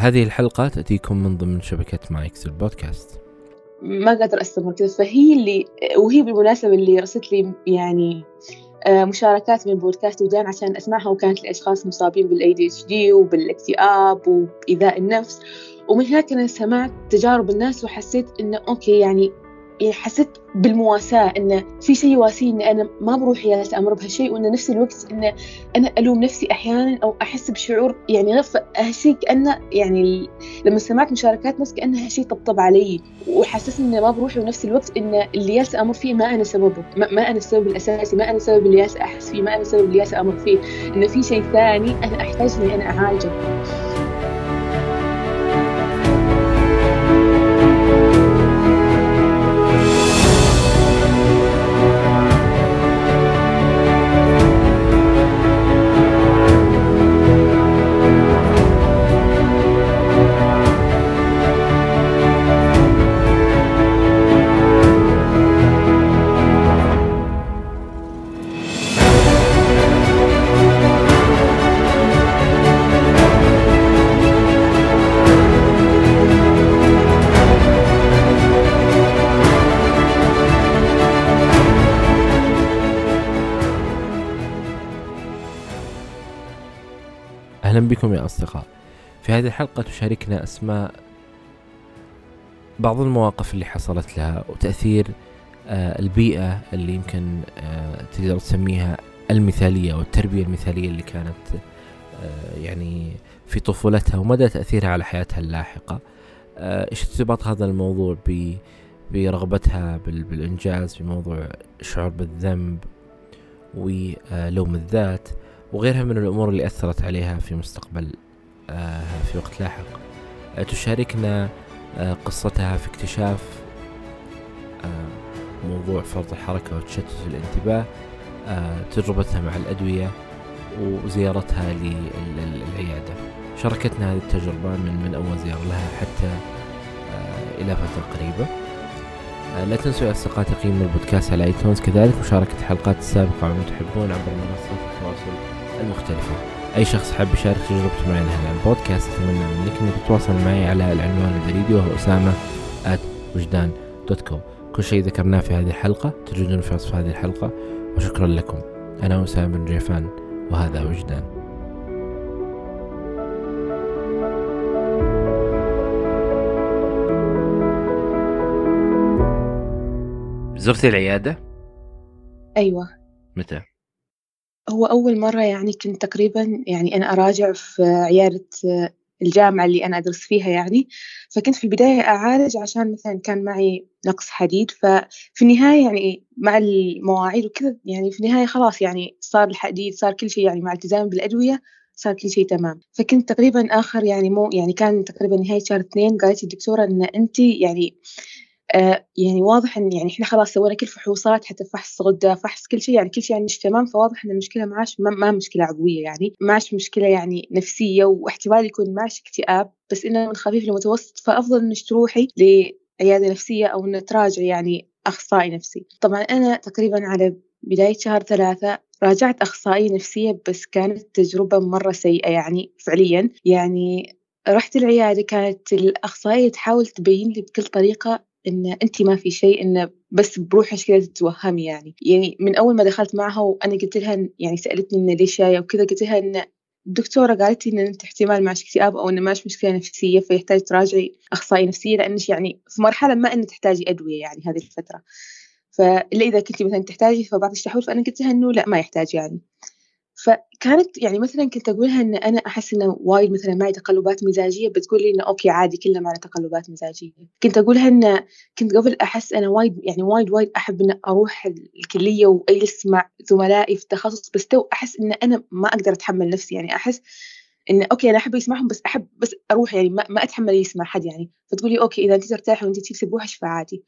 هذه الحلقة تأتيكم من ضمن شبكة مايكس البودكاست ما قادر أستمر كذا فهي اللي وهي بالمناسبة اللي رسلت لي يعني آه، مشاركات من بودكاست وجدان عشان أسمعها وكانت لأشخاص مصابين بال ADHD وبالاكتئاب وبإيذاء النفس. ومن هناك أنا سمعت تجارب الناس وحسيت إنه okay يعني يعني حسيت بالمواساة إنه في شيء يواسيني إن أنا ما بروحي أمر بهالشيء وإن نفس الوقت إنه أنا ألوم نفسي أحيانا أو أحس بشعور يعني غير هالشيء كأنه يعني لما سمعت مشاركات ناس كأنه هالشيء طبطب علي وحسسني إنه ما بروح ونفس الوقت إن اللي ياسة أمر فيه ما أنا سببه ما, ما أنا السبب الأساسي ما أنا السبب اللي ياسة أحس فيه ما أنا السبب اللي ياسة أمر فيه إنه في شيء ثاني أنا أحتاج إني أنا أعالجه. أهلا بكم يا أصدقاء. في هذه الحلقة تشاركنا أسماء بعض المواقف اللي حصلت لها وتأثير آه البيئة اللي يمكن آه تقدر تسميها المثالية أو التربية المثالية اللي كانت آه يعني في طفولتها ومدى تأثيرها على حياتها اللاحقة. إيش ارتباط هذا الموضوع برغبتها بالإنجاز بموضوع الشعور بالذنب ولوم الذات؟ وغيرها من الأمور اللي أثرت عليها في مستقبل آه، في وقت لاحق. آه، تشاركنا آه، قصتها في اكتشاف موضوع فرط الحركة وتشتت الانتباه تجربتها مع الأدوية وزيارتها للعيادة. شاركتنا هذه التجربة من من أول زيارة لها حتى إلى فترة قريبة. لا تنسوا يا أصدقاء تقييم البودكاست على iTunes كذلك مشاركة الحلقات السابقة عما تحبون عبر منصات التواصل. المختلفة. أي شخص حاب يشارك تجربته معي هنا البودكاست أتمنى منك أنك تتواصل معي على العنوان البريدي وهو أسامة وجدان dot com كل شيء ذكرناه في هذه الحلقة تجدون في وصف هذه الحلقة. وشكرا لكم. أنا أسامة بن جيفان وهذا وجدان. زرتي العيادة؟ أيوة. متى؟ هو أول مرة يعني كنت تقريبًا يعني أنا أراجع في عيادة الجامعة اللي أنا أدرس فيها يعني، فكنت في البداية أعالج عشان مثلًا كان معي نقص حديد، ففي النهاية يعني مع المواعيد وكذا يعني في النهاية خلاص يعني صار الحديد صار كل شيء يعني مع التزامي بالأدوية صار كل شيء تمام، فكنت تقريبًا آخر يعني مو يعني كان تقريبًا نهاية شهر اثنين قالت الدكتورة إن أنتِ يعني آه يعني واضح إن يعني إحنا خلاص سوينا كل فحوصات حتى فحص غدة فحص كل شيء يعني كل شيء يعني تمام فواضح إن المشكلة معاش ما, ما مشكلة عضوية يعني معاش مشكلة يعني نفسية واحتمال يكون معاش اكتئاب بس إنه من خفيف لمتوسط فأفضل إنك تروحي لعيادة نفسية أو إنه تراجعي يعني أخصائي نفسي. طبعا أنا تقريبا على بداية شهر ثلاثة راجعت أخصائية نفسية بس كانت تجربة مرة سيئة يعني فعليا. يعني رحت العيادة كانت الأخصائية تحاول تبين لي بكل طريقة إن أنت ما في شيء إنه بس بروحك كذا تتوهمي يعني. يعني من أول ما دخلت معها وأنا قلت لها يعني سألتني إنه ليش جاية وكذا قلت لها إن الدكتورة قالت لي إن أنت احتمال معك اكتئاب أو إنه معك مشكلة نفسية فيحتاج تراجعي أخصائي نفسية لأنك يعني في مرحلة ما إنه تحتاجي أدوية يعني هذه الفترة. فإلا إذا كنتي مثلا تحتاجي فبعض التحويل فأنا قلت لها إنه لأ ما يحتاج يعني. فكانت يعني مثلا كنت أقولها إن أنا أحس إنه وايد مثلا معي تقلبات مزاجية بتقول لي إنه okay عادي كلنا معنا تقلبات مزاجية. كنت أقولها إن كنت قبل أحس أنا وايد يعني وايد وايد أحب إن أروح الكلية وأجلس مع زملائي في التخصص بس تو أحس إن أنا ما أقدر أتحمل نفسي. يعني أحس إن أوكي أنا أحب يسمعهم بس أحب بس أروح يعني ما, ما أتحمل يسمع حد يعني. فتقولي okay إذا أنت ترتاحي وأنت تجلسي بروحك فعادي.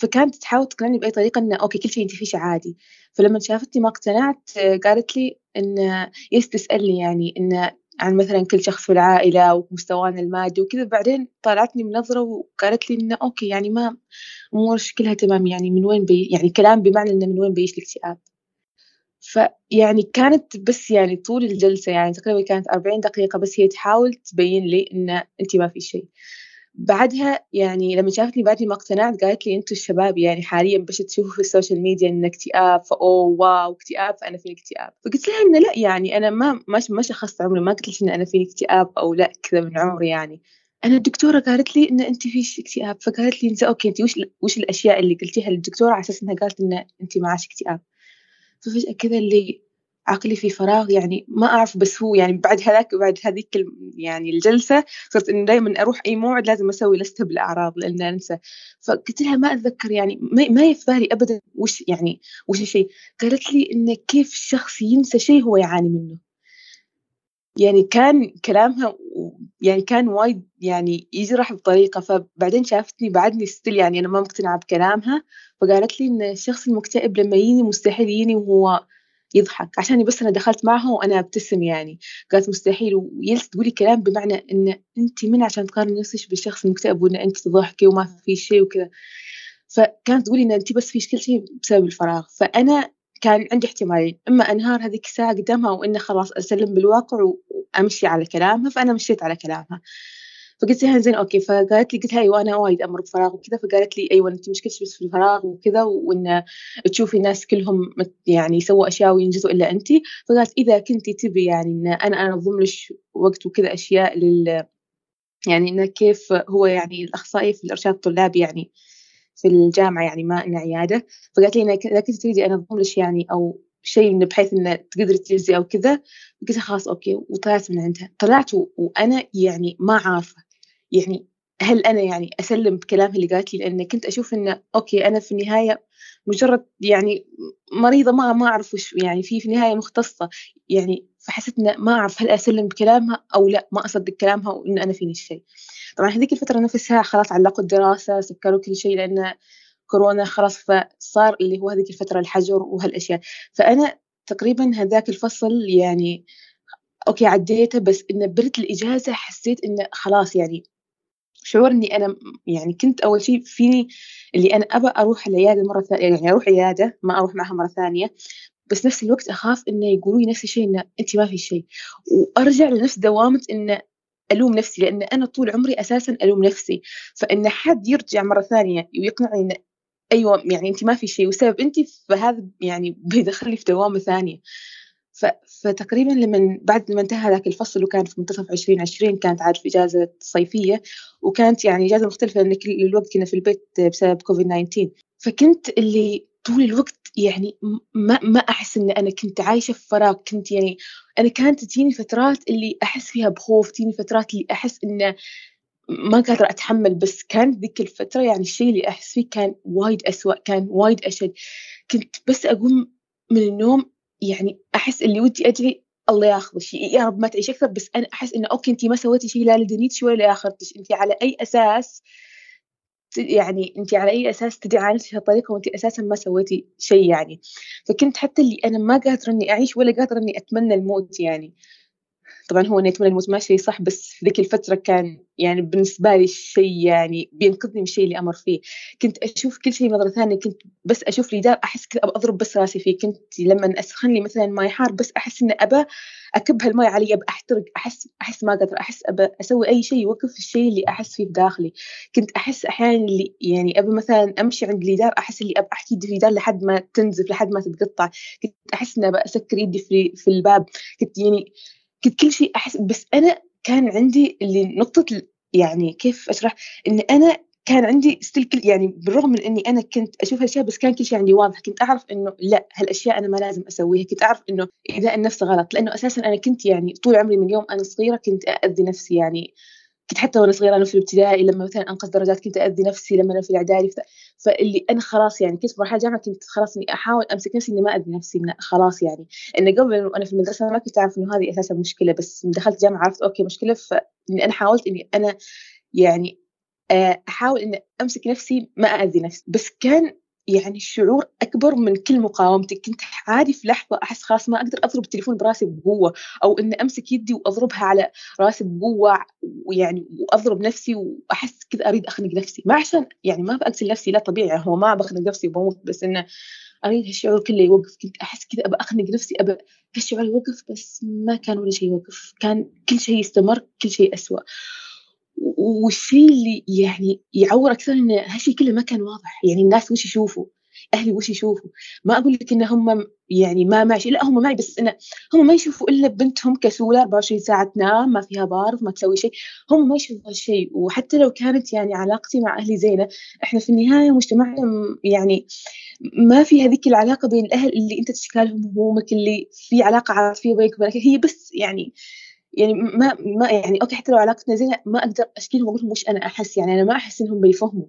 فكانت تحاول تقنعني بأي طريقة إنه okay كل شيء أنت فيه عادي. فلما شافتني ما اقتنعت قالت لي إن يس تسألني يعني إن عن مثلا كل شخص في العائلة ومستوانا المادي وكذا. بعدين طلعتني بنظرة وقالت لي إنه okay يعني ما أمورش كلها تمام يعني من وين بي يعني كلام بمعنى إنه من وين بيجي الاكتئاب. فيعني كانت بس يعني طول الجلسة يعني تقريبا كانت أربعين دقيقة بس هي تحاول تبين لي إن أنت ما في شيء. بعدها يعني لما شافتني بعدني ما اقتنعت قالت لي أنتم الشباب يعني حاليا بس تشوفوا في ال social media إن اكتئاب ف oh wow اكتئاب فأنا فيني اكتئاب؟ فقلت لها إنه لا يعني أنا ما ما ما شخصت عمري ما قلت لك إن أنا فيني اكتئاب أو لا كذا من عمري يعني. أنا الدكتورة قالت لي إن أنت فيش اكتئاب فقالت لي إنت أوكي أنت وش وش الأشياء اللي قلتيها للدكتورة على أساس انها قالت إن أنت معك اكتئاب. ففجأة كذا اللي عقلي في فراغ يعني ما أعرف بس هو يعني بعد هذاك بعد هذيك يعني الجلسة صرت إنه دائما أروح أي موعد لازم أسوي لستة بالأعراض لأن أنسى. فقلت لها ما أتذكر يعني ما, ما يفاري أبدا وش يعني وش الشيء. قالت لي إنه كيف الشخص ينسى شيء هو يعاني منه. يعني كان كلامها يعني كان وايد يعني يجرح بطريقة فبعدين شافتني بعدني ستيل يعني أنا ما مقتنعة بكلامها فقالت لي إن الشخص المكتئب لما يجيني مستحيل يجيني وهو يضحك. عشان بس أنا دخلت معها وأنا أبتسم يعني. قالت مستحيل. ويلس تقولي كلام بمعنى إن أنت من عشان تقارني نفسك بالشخص المكتئب وإن أنت تضحكي وما في شيء وكذا. فكانت تقولي إن أنت بس فيش كل شيء بسبب الفراغ. فأنا كان عندي احتمالين. إما أنهار هذيك الساعة قدامها وإنه خلاص أسلم بالواقع وأمشي على كلامها. فأنا مشيت على كلامها. فقلت لها زين أوكي. فقالت لي قلت لها أيوه أنا وايد أمر بفراغ وكذا. فقالت لي أيوه أنت مشكلتك بس في الفراغ وكذا وإن تشوفي الناس كلهم يعني يسووا أشياء وينجزوا إلا أنت. فقالت إذا كنتي تبي يعني إن أنا أنظم لك وقت وكذا أشياء لل يعني انه كيف هو يعني الأخصائي في الإرشاد الطلابي يعني في الجامعة يعني ما انه عيادة. فقالت لي إذا كنت تريدي أنظم لك يعني أو شيء بحيث إنه تقدري تجلسي أو كذا قلت خلاص okay وطلعت من عندها. طلعت وأنا يعني ما عارفة. يعني هل أنا يعني أسلم بكلامها اللي قالت لي؟ لأن كنت أشوف إنه okay أنا في النهاية مجرد يعني مريضة ما ما أعرف وش يعني في في النهاية مختصة. يعني فحسيت إنه ما أعرف هل أسلم بكلامها أو لا ما أصدق كلامها وان أنا فيني الشيء. طبعا هذيك الفترة نفسها خلاص علقوا الدراسة سكروا كل شيء لأن كورونا خلاص فصار اللي هو هذيك الفترة الحجر وهالأشياء. فأنا تقريبا هذاك الفصل يعني أوكي عديته بس انه برت الإجازة حسيت انه خلاص يعني شعور إني أنا يعني كنت أول شيء فيني اللي أنا أبى أروح العيادة مرة ثانية يعني أروح عيادة ما أروح معها مرة ثانية. بس نفس الوقت أخاف انه يقولوا لي نفس الشيء انه انت ما في شيء. وأرجع لنفس دوامة انه ألوم نفسي لأن أنا طول عمري أساسا ألوم نفسي. فإن حد يرجع مرة ثانية ويقنعني انه أيوه يعني انت ما في شيء. وسبب انت فهذا يعني بيدخلني في دوامة ثانية. فتقريبا لما بعد ما انتهى ذاك الفصل وكان في منتصف 2020 كانت عاد في إجازة صيفية وكانت يعني إجازة مختلفة لأن كل الوقت كنا في البيت بسبب كوفيد 19 فكنت اللي طول الوقت يعني ما ما أحس إن أنا كنت عايشة في فراغ. كنت يعني أنا كانت تجيني فترات اللي أحس فيها بخوف تجيني فترات اللي أحس انه ما قادرة أتحمل بس كانت ذيك الفترة يعني الشيء اللي أحس فيه كان وايد أسوأ كان وايد أشد. كنت بس أقوم من النوم يعني أحس اللي ودي ادري الله ياخذ يا رب ما تعيش أكثر بس أنا أحس إنه okay انت ما سويتي شيء لا لدنيتش ولا لاخرتش انت على أي أساس يعني انت على أي أساس تدعي نفسك هالطريقة وانت أساسا ما سويتي شيء يعني. فكنت حتى اللي أنا ما قادرة إني أعيش ولا قادرة إني أتمنى الموت يعني. طبعا هو اني اتمنى الموت ما شيء صح بس في ذيك الفترة كان يعني بالنسبة لي الشيء يعني بينقذني من الشيء اللي أمر فيه. كنت أشوف كل شيء نظرة ثانية كنت بس أشوف لي جدار أحس كذا أضرب بس راسي فيه. كنت لما اسخن لي مثلا ماي حار بس أحس إني أبى أكب هالماي علي أبى أحترق أحس أحس ما قادر أحس أبى أسوي أي شيء يوقف الشيء اللي أحس فيه بداخلي. كنت أحس أحيانا اللي يعني أبى مثلا أمشي عند الجدار أحس اللي أبى أحكي في الجدار لحد ما تنزف لحد ما تتقطع. كنت أحس إني أبى أسكر يدي في في الباب. كنت يعني كنت كل شيء أحس بس أنا كان عندي اللي نقطة يعني كيف أشرح؟ إن أنا كان عندي ستيل كل يعني بالرغم من إني أنا كنت أشوف هالأشياء بس كان كل شيء عندي واضح. كنت أعرف إنه لا هالأشياء أنا ما لازم أسويها. كنت أعرف إنه إذا النفس غلط لأنه أساسا أنا كنت يعني طول عمري من يوم أنا صغيرة كنت اذي نفسي. يعني كنت حتى وأنا صغيرة أنا في الابتدائي لما مثلا انقص درجات كنت اذي نفسي لما أنا في الإعدادي. فاللي أنا خلاص يعني كنت في مرحلة جامعة كنت خلاص إني أحاول أمسك نفسي إني ما اذي نفسي خلاص يعني. انه قبل وأنا في المدرسة ما كنت أعرف إنه هذه أساسا مشكلة بس دخلت جامعة عرفت أوكي مشكلة فإني أنا حاولت إني أنا يعني آه، أحاول إني أمسك نفسي ما اذي نفسي بس كان يعني الشعور أكبر من كل مقاومتي كنت عادي في لحظة أحس خلاص ما أقدر أضرب التليفون براسي بقوة أو اني أمسك يدي وأضربها على راسي بقوة ويعني وأضرب نفسي وأحس كذا أريد أخنق نفسي. ما عشان يعني ما بقتل نفسي لا طبيعي. هو ما بخنق نفسي وبموت بس إنه أريد هالشعور كله يوقف. كنت أحس كذا أبى أخنق نفسي أبى هالشعور يوقف بس ما كان ولا شيء يوقف. كان كل شيء يستمر كل شيء أسوأ. والشيء اللي يعني يعور أكثر إن هالشيء كله ما كان واضح؟ يعني الناس وش يشوفوا؟ أهلي وش يشوفوا؟ ما أقول لك إن هم يعني ما معي لا هم معي بس انه هم ما يشوفوا إلا بنتهم كسولة 24 ساعة تنام ما فيها بارف ما تسوي شيء. هم ما يشوفوا هالشيء. وحتى لو كانت يعني علاقتي مع أهلي زينة إحنا في النهاية مجتمعنا يعني ما في هذيك العلاقة بين الأهل اللي أنت تشتكي لهم همومك اللي في علاقة عاطفية بينك وبينك. هي بس يعني يعني ما ما يعني أوكي حتى لو علاقتنا زينة ما أقدر اشكي لهم وأقول لهم وش أنا أحس. يعني أنا ما أحس إنهم بيفهموا.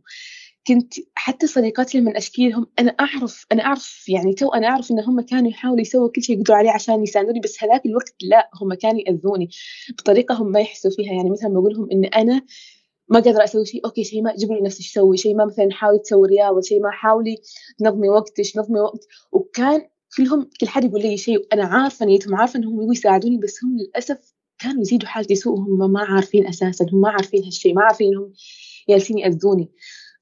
كنت حتى صديقاتي لما اشكي لهم أنا أعرف أنا أعرف يعني تو أنا أعرف إن هم كانوا يحاولوا يسووا كل شيء يقدروا عليه عشان يساندوني بس هذاك الوقت لا هم كانوا يأذوني بطريقة هم ما يحسوا فيها. يعني مثلا بقول لهم إن أنا ما قادرة أسوي شيء okay شيء ما جيبوا لي نفسي تسوي شيء ما مثلا حاولي تسوي رياضة شيء ما حاولي تنظمي وقتك نظمي وقت. وكان كلهم كل حد يقول لي شيء وأنا عارفة نيتهم عارفة إنهم يبغوا يساعدوني بس هم للأسف كانوا يزيدوا حالتي سوء هم ما عارفين أساسا هم ما عارفين هالشيء ما عارفين إنهم جالسين يأذوني.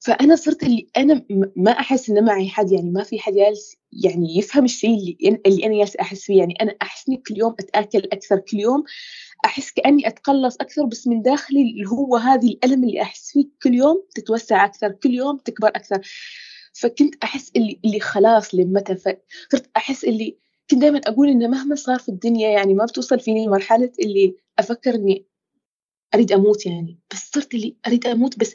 فأنا صرت اللي أنا ما أحس ان معي حد يعني ما في حد جالس يعني يفهم الشيء اللي اللي أنا جالسه أحس فيه. يعني أنا احس اني كل يوم أتأكل أكثر كل يوم أحس كأني أتقلص أكثر بس من داخلي اللي هو هذه الألم اللي أحس فيه كل يوم تتوسع أكثر كل يوم تكبر أكثر. فكنت أحس اللي اللي خلاص لمتى صرت أحس اللي كنت دائما أقول انه مهما صار في الدنيا يعني ما بتوصل فيني مرحله اللي أفكر إني أريد أموت يعني. بس صرت اللي أريد أموت بس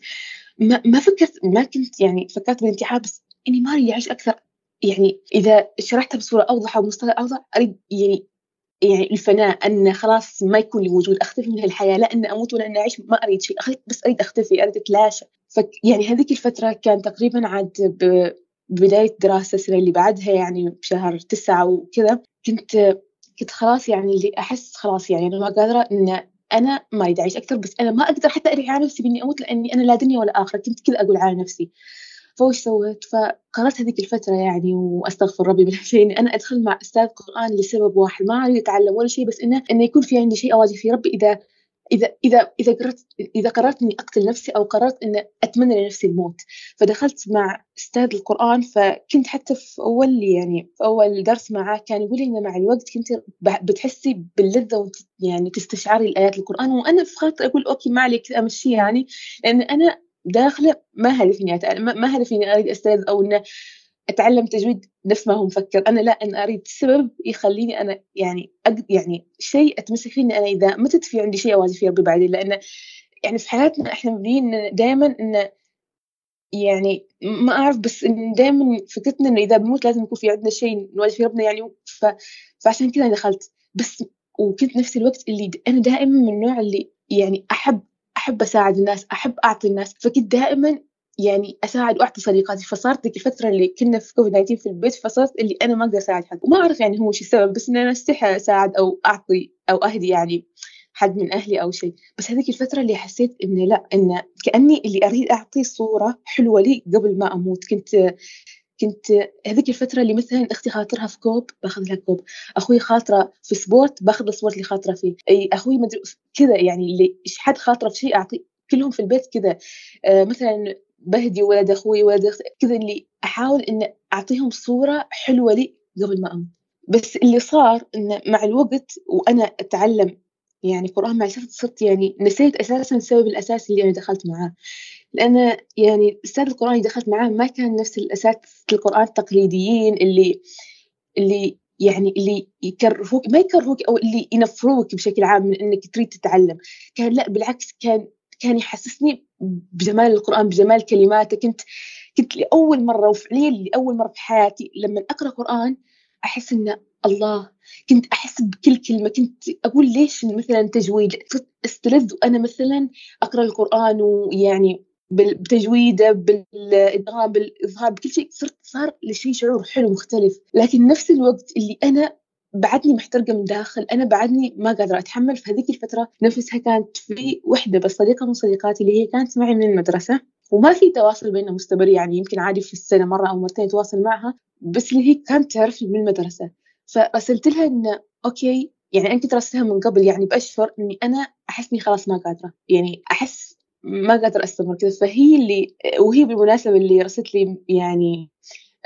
ما, ما فكرت ما كنت يعني فكرت بالانتحار بس إني ما اريد اعيش أكثر. يعني إذا شرحتها بصورة أوضح أو مصطلح أوضح أريد يعني يعني الفناء إن خلاص ما يكون لي وجود أختفي من الحياة لا إن أموت ولا إن أعيش ما أريد شيء. بس أريد أختفي أريد أتلاشى. يعني هذيك الفترة كان تقريبا عاد ببدايه دراسة السنة اللي بعدها يعني بشهر تسعة وكذا كنت كنت خلاص يعني اللي أحس خلاص يعني أنا ما قادرة إن أنا ما اريد اعيش أكثر بس أنا ما أقدر حتى أريح على نفسي باني أموت لأني أنا لا دنيا ولا آخرة كنت كذا أقول على نفسي. فوش سويت؟ فقررت هذيك الفترة يعني وأستغفر ربي من شيء إني أنا أدخل مع أستاذ قرآن لسبب واحد ما أريد أتعلم ولا شيء بس إنه إنه يكون في عندي شيء أواجه فيه. ربي إذا إذا إذا إذا قررت إذا قررت إني أقتل نفسي أو قررت إن أتمنى لنفسي الموت فدخلت مع أستاذ القرآن فكنت حتى في أول يعني في أول درس معاه كان يقول لي إن مع الوقت كنت بتحسي باللذة وانت يعني تستشعري الآيات القرآن. وأنا في خاطر أقول أوكي ما عليك أمشي يعني لأن أنا داخلة ما هدفي اني ما هدفي اني أريد أستاذ أو انه أتعلم تجويد نفس ما هو مفكر. أنا لا أنا أريد سبب يخليني أنا يعني أقد يعني شيء أتمسك فيه أنا إذا متت في عندي شيء اواجه فيه ربي بعدين. لأنه يعني في حياتنا إحنا مبنيين دائما انه يعني ما أعرف بس دائما فكرتنا إنه إذا بنموت لازم يكون في عندنا شيء نواجه فيه ربنا يعني. ف... فعشان كذا دخلت. بس وكنت نفس الوقت اللي أنا دائما من النوع اللي يعني أحب أحب أساعد الناس أحب أعطي الناس. فكنت دائما يعني أساعد واعطي صديقاتي فصارت ذيك الفترة اللي كنا في كوفيد 19 في البيت فصرت اللي أنا ما أقدر أساعد حد وما أعرف يعني هو شو السبب بس ان أنا أستحي أساعد أو أعطي أو أهدي يعني حد من أهلي أو شيء. بس هذيك الفترة اللي حسيت انه لا انه كأني اللي أريد أعطي صورة حلوة لي قبل ما أموت. كنت كنت هذيك الفترة اللي مثلا أختي خاطرها في كوب باخذ لها كوب، أخوي خاطرة في sport باخذ ال sport اللي خاطرة فيه، أي أخوي مدري كذا يعني اللي حد خاطرة في شيء أعطي كلهم في البيت كذا. آه مثلا بهدي ولد أخوي ولد أختي كذا اللي أحاول ان أعطيهم صورة حلوة لي قبل ما أموت بس اللي صار إنه مع الوقت وأنا أتعلم يعني قرآن مع صرت صرت يعني نسيت أساسا السبب الأساسي اللي أنا دخلت معاه. لأن يعني أستاذ القرآن اللي دخلت معاه ما كان نفس الأساتذة القرآن التقليديين اللي اللي يعني اللي يكرهوك ما يكرهوك أو اللي ينفروك بشكل عام من إنك تريد تتعلم. كان لا بالعكس كان كان يحسسني بجمال القرآن بجمال كلماته. كنت كنت لأول مرة وفعليا لأول مرة في حياتي لما أقرأ قرآن أحس إن الله كنت أحس بكل كلمة. كنت أقول ليش مثلا تجويد؟ أستلذ وأنا مثلا أقرأ القرآن ويعني بتجويده بالإدغام بالإظهار بكل شيء. صرت صار لشيء شعور حلو مختلف. لكن نفس الوقت اللي أنا بعدني محترقة من داخل أنا بعدني ما قادرة أتحمل. في هذيك الفترة نفسها كانت في وحدة بس صديقة من صديقاتي اللي هي كانت معي من المدرسة. وما في تواصل بيننا مستمر يعني يمكن عادي في السنة مرة أو مرتين أتواصل معها بس اللي هي كانت تعرفني من المدرسة. فرسلت لها إنه okay يعني أنا كنت راسلها من قبل يعني بأشهر إني أنا أحس إني خلاص ما قادرة. يعني أحس ما قادرة أستمر كذا. فهي اللي وهي بالمناسبة اللي رسلت لي يعني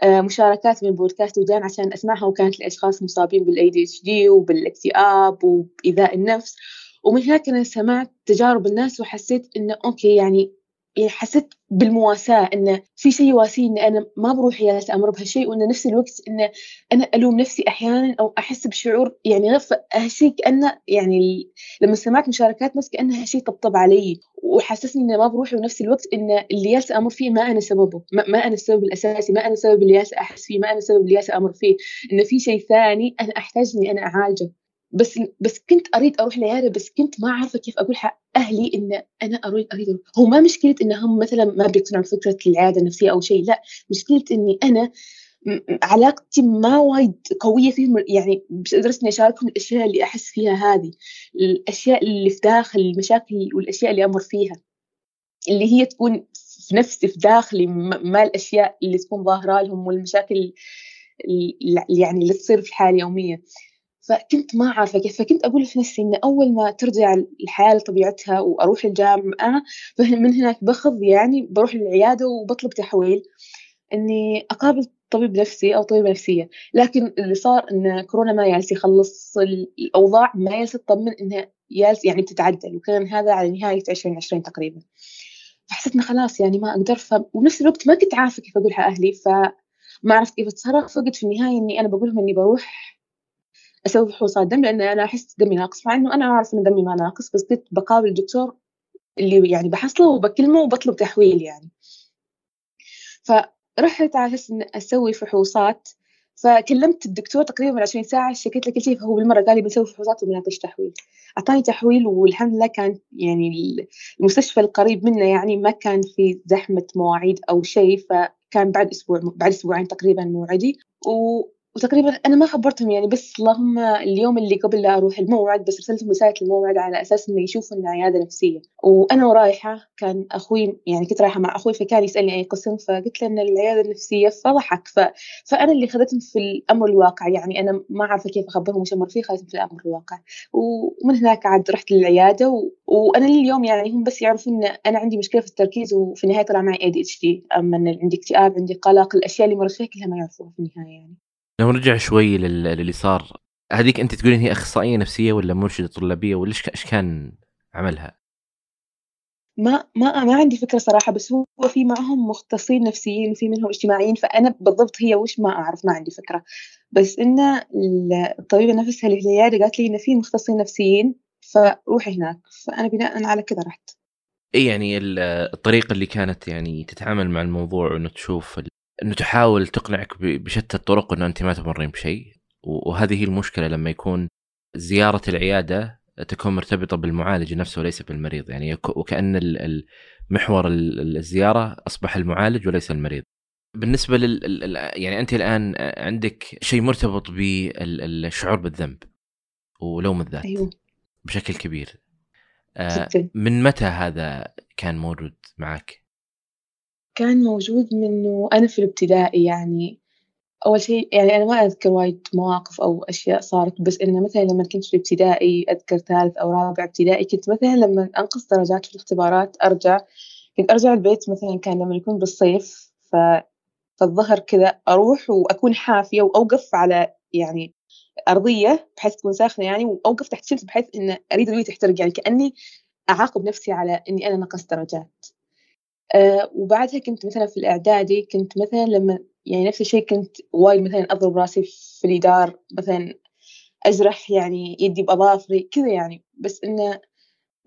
مشاركات من بودكاست ودان عشان أسمعها وكانت لأشخاص مصابين ADHD وبالاكتئاب وبإيذاء النفس. ومن هناك أنا سمعت تجارب الناس وحسيت إنه okay يعني يعني حسيت بالمواساة إنه في شيء يواسيني إن أنا ما بروحي أمر بهالشيء وإن نفس الوقت إنه أنا ألوم نفسي أحيانا أو أحس بشعور يعني غف هالشيء كأنه يعني لما سمعت مشاركات ناس كأنه هالشيء طبطب علي وحسسني إنه ما بروح ونفس الوقت إن اللي جالسة أمر فيه ما أنا سببه ما, ما أنا السبب الأساسي ما أنا سبب اللي جالسة أحس فيه ما أنا سبب اللي جالسة أمر فيه إنه في شيء ثاني أنا أحتاج إني أنا أعالجه. بس بس كنت أريد أروح العياده بس كنت ما عارفة كيف أقول حق أهلي إن أنا أريد أريد أروح. هو ما مشكلة انهم مثلا ما بيقتنعوا بفكرة العيادة النفسية أو شيء لا. مشكلة إني أنا علاقتي ما وايد قوية فيهم يعني قدرت إني أشاركهم الأشياء اللي أحس فيها هذه الأشياء اللي في داخل المشاكل والأشياء اللي أمر فيها. اللي هي تكون في نفسي في داخلي ما الأشياء اللي تكون ظاهرة لهم والمشاكل اللي يعني اللي تصير في الحياة اليومية. فكنت ما عارفة كيف فكنت أقول في نفسي إن أول ما ترجع الحياة لطبيعتها وأروح الجامعة فمن هناك بخذ يعني بروح للعيادة وبطلب تحويل إني أقابل طبيب نفسي أو طبيبة نفسية. لكن اللي صار إن كورونا ما يالس يخلص الأوضاع ما يالس تطمن إنها يالس يعني بتتعدل وكان هذا على نهاية 2020 تقريبا. فحسيت إنه خلاص يعني ما أقدر ف... ونفس الوقت ما كنت عارفة كيف أقولها أهلي فما عرفت كيف أتصرف. فقلت في النهاية إني أنا بقول لهم إني بروح أسوي فحوصات دم لأن أنا أحس دمي ناقص. مع إنه أنا أعرف إن دمي ما ناقص بس كنت بقابل الدكتور اللي يعني بحصله وبكلمه وبطلب تحويل يعني. فرحت على أساس أسوي فحوصات. فكلمت الدكتور تقريبا 20 ساعة شكيت له كل شيء فهو بالمرة قال لي بنسوي فحوصات وبنعطيش تحويل. أعطاني تحويل والحمد لله كان يعني المستشفى القريب منه يعني ما كان في زحمة مواعيد أو شيء فكان بعد أسبوع بعد أسبوعين تقريبا موعدي. و وتقريبا أنا ما خبرتهم يعني بس اللهم اليوم اللي قبل لا أروح الموعد بس ارسلت رسالة الموعد على أساس إنه يشوفوا انه عيادة نفسية. وأنا ورايحة كان أخوي يعني كنت رايحة مع أخوي فكان يسألني اي قسم فقلت له إن العيادة النفسية فضحك. ف... فأنا اللي خذتهم في الأمر الواقع. يعني أنا ما عارفة كيف أخبرهم وش أمر فيه خذتهم في الأمر الواقع. ومن هناك عاد رحت للعيادة و... وأنا اليوم يعني هم بس يعرفوا إن أنا عندي مشكلة في التركيز وفي النهاية طلع معي اي دي اتش دي أما إن عندي اكتئاب عندي قلق الأشياء اللي مرت فيها كلها ما يعرفوها في النهاية يعني. لو نرجع شوي للي صار هذيك أنت تقولين هي أخصائية نفسية ولا مرشدة طلابية ولا إيش كان عملها؟ ما ما ما عندي فكرة صراحة بس هو في معهم مختصين نفسيين وفي منهم اجتماعيين فأنا بالضبط هي وش ما أعرف ما عندي فكرة. بس إن الطبيبه نفسها اللي في العيادة قالت لي إن في مختصين نفسيين فروحي هناك. فأنا بناء على كذا رحت. اي يعني الطريقة اللي كانت يعني تتعامل مع الموضوع انه تشوف إنه تحاول تقنعك بشتى الطرق إنه أنت ما تمرين بشيء وهذه هي المشكلة لما يكون زيارة العيادة تكون مرتبطة بالمعالج نفسه وليس بالمريض يعني وكأن محور الزيارة أصبح المعالج وليس المريض. بالنسبة لل يعني أنت الآن عندك شيء مرتبط بالشعور بالذنب ولوم الذات أيوه. بشكل كبير. آه، من متى هذا كان موجود معك؟ كان موجود منه أنا في الابتدائي يعني أول شيء يعني أنا ما أذكر وايد مواقف أو أشياء صارت بس إنه مثلا لما كنت في الابتدائي أذكر ثالث أو رابع ابتدائي كنت مثلا لما أنقص درجات في الاختبارات أرجع كنت أرجع البيت مثلا كان لما يكون بالصيف ف فالظهر كذا أروح وأكون حافية وأوقف على يعني أرضية بحيث تكون ساخنة يعني وأوقف تحت شمس بحيث إن أريد الوي تحترق يعني كأني أعاقب نفسي على إني أنا نقصت درجات. آه وبعدها كنت مثلا في الإعدادي كنت مثلا لما يعني نفس الشيء كنت وايد مثلا أضرب راسي في الجدار مثلا أجرح يعني يدي بأظافري كذا يعني. بس إنه